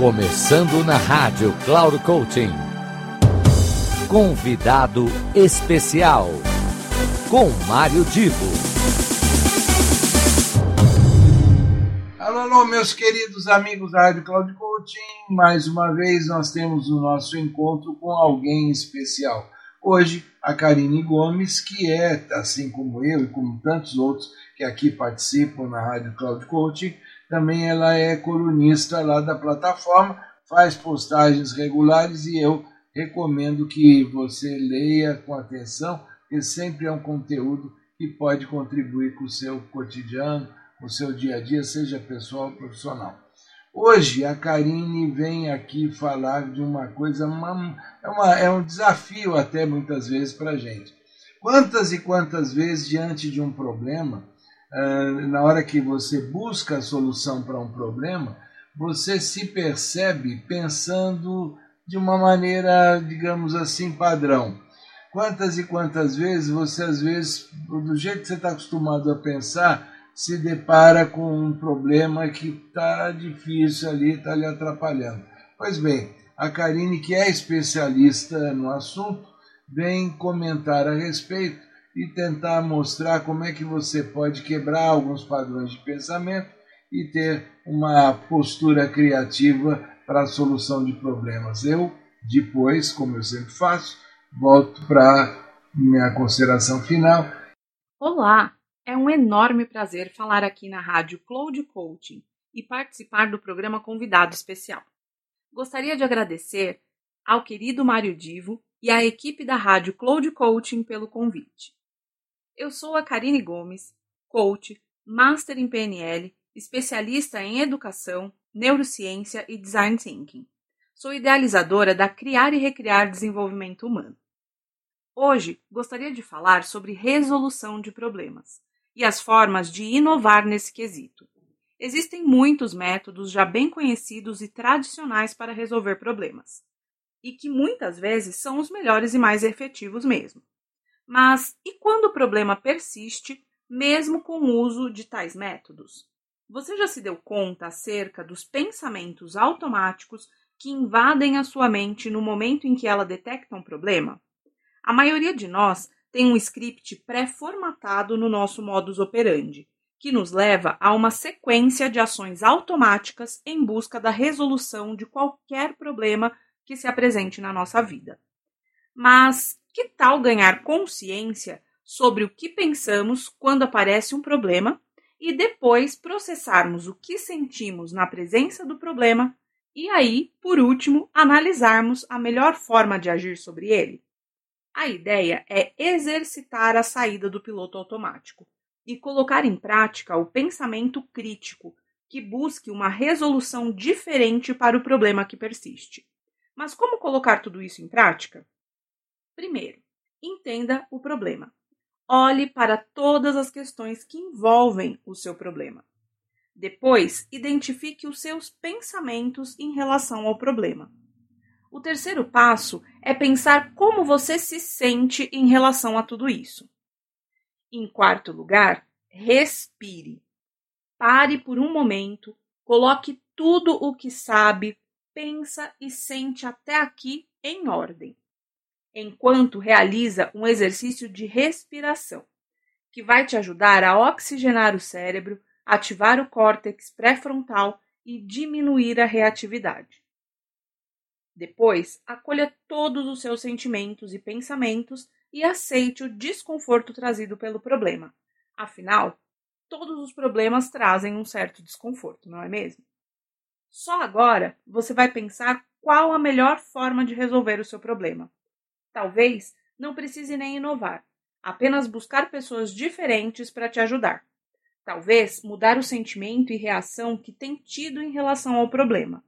Começando na rádio Cloud Coaching. Convidado especial com Mário Divo. Alô, alô, meus queridos amigos da Rádio Cloud Coaching. Mais uma vez nós temos o nosso encontro com alguém especial. Hoje, a Karine Gomes, que é, assim como eu e como tantos outros que aqui participam na Rádio Cloud Coaching, também ela é colunista lá da plataforma, faz postagens regulares e eu recomendo que você leia com atenção, porque sempre é um conteúdo que pode contribuir com o seu cotidiano, com o seu dia a dia, seja pessoal ou profissional. Hoje a Karine vem aqui falar de uma coisa, uma, é, uma, é um desafio até muitas vezes para a gente. Quantas e quantas vezes diante de um problema, na hora que você busca a solução para um problema, você se percebe pensando de uma maneira, digamos assim, padrão. Quantas e quantas vezes você, às vezes, do jeito que você está acostumado a pensar, se depara com um problema que está difícil ali, está lhe atrapalhando. Pois bem, a Karine, que é especialista no assunto, vem comentar a respeito e tentar mostrar como é que você pode quebrar alguns padrões de pensamento e ter uma postura criativa para a solução de problemas. Eu, depois, como eu sempre faço, volto para minha consideração final. Olá, é um enorme prazer falar aqui na rádio Cloud Coaching e participar do programa convidado especial. Gostaria de agradecer ao querido Mário Divo e à equipe da rádio Cloud Coaching pelo convite. Eu sou a Karine Gomes, coach, master em PNL, especialista em educação, neurociência e design thinking. Sou idealizadora da Criar e Recriar Desenvolvimento Humano. Hoje gostaria de falar sobre resolução de problemas e as formas de inovar nesse quesito. Existem muitos métodos já bem conhecidos e tradicionais para resolver problemas, e que muitas vezes são os melhores e mais efetivos mesmo. Mas e quando o problema persiste, mesmo com o uso de tais métodos? Você já se deu conta acerca dos pensamentos automáticos que invadem a sua mente no momento em que ela detecta um problema? A maioria de nós tem um script pré-formatado no nosso modus operandi, que nos leva a uma sequência de ações automáticas em busca da resolução de qualquer problema que se apresente na nossa vida. Mas que tal ganhar consciência sobre o que pensamos quando aparece um problema e depois processarmos o que sentimos na presença do problema e aí, por último, analisarmos a melhor forma de agir sobre ele? A ideia é exercitar a saída do piloto automático e colocar em prática o pensamento crítico que busque uma resolução diferente para o problema que persiste. Mas como colocar tudo isso em prática? Primeiro, entenda o problema. Olhe para todas as questões que envolvem o seu problema. Depois, identifique os seus pensamentos em relação ao problema. O terceiro passo é pensar como você se sente em relação a tudo isso. Em quarto lugar, respire. Pare por um momento, coloque tudo o que sabe, pensa e sente até aqui em ordem enquanto realiza um exercício de respiração, que vai te ajudar a oxigenar o cérebro, ativar o córtex pré-frontal e diminuir a reatividade. Depois, acolha todos os seus sentimentos e pensamentos e aceite o desconforto trazido pelo problema. Afinal, todos os problemas trazem um certo desconforto, não é mesmo? Só agora você vai pensar qual a melhor forma de resolver o seu problema. Talvez não precise nem inovar, apenas buscar pessoas diferentes para te ajudar. Talvez mudar o sentimento e reação que tem tido em relação ao problema.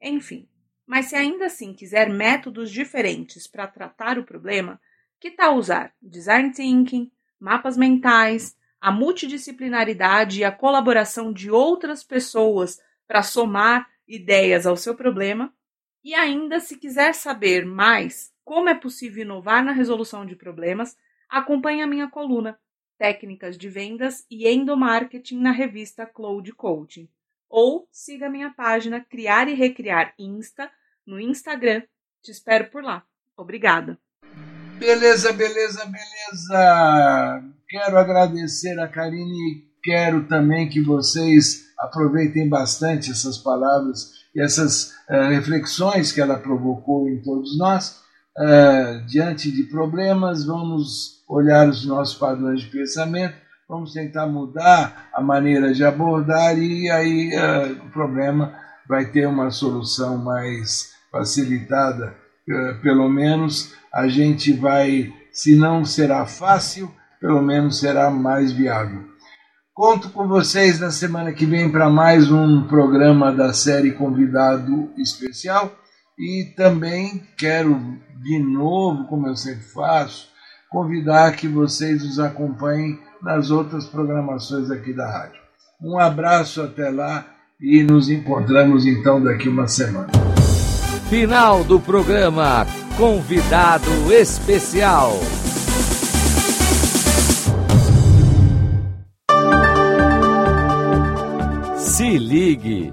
Enfim, mas se ainda assim quiser métodos diferentes para tratar o problema, que tal usar design thinking, mapas mentais, a multidisciplinaridade e a colaboração de outras pessoas para somar ideias ao seu problema? E ainda, se quiser saber mais como é possível inovar na resolução de problemas, acompanhe a minha coluna Técnicas de Vendas e Endomarketing na revista Cloud Coaching. ou siga minha página Criar e Recriar Insta no Instagram. Te espero por lá. Obrigada. Beleza, beleza, beleza. Quero agradecer a Karine. Quero também que vocês aproveitem bastante essas palavras e essas uh, reflexões que ela provocou em todos nós. Uh, diante de problemas, vamos olhar os nossos padrões de pensamento, vamos tentar mudar a maneira de abordar e aí uh, o problema vai ter uma solução mais facilitada. pelo menos a gente vai, se não será fácil, pelo menos será mais viável. Conto com vocês na semana que vem para mais um programa da série Convidado Especial e também quero de novo, como eu sempre faço, convidar que vocês nos acompanhem nas outras programações aqui da rádio. Um abraço até lá e nos encontramos então daqui uma semana. Final do programa Convidado Especial. Se ligue!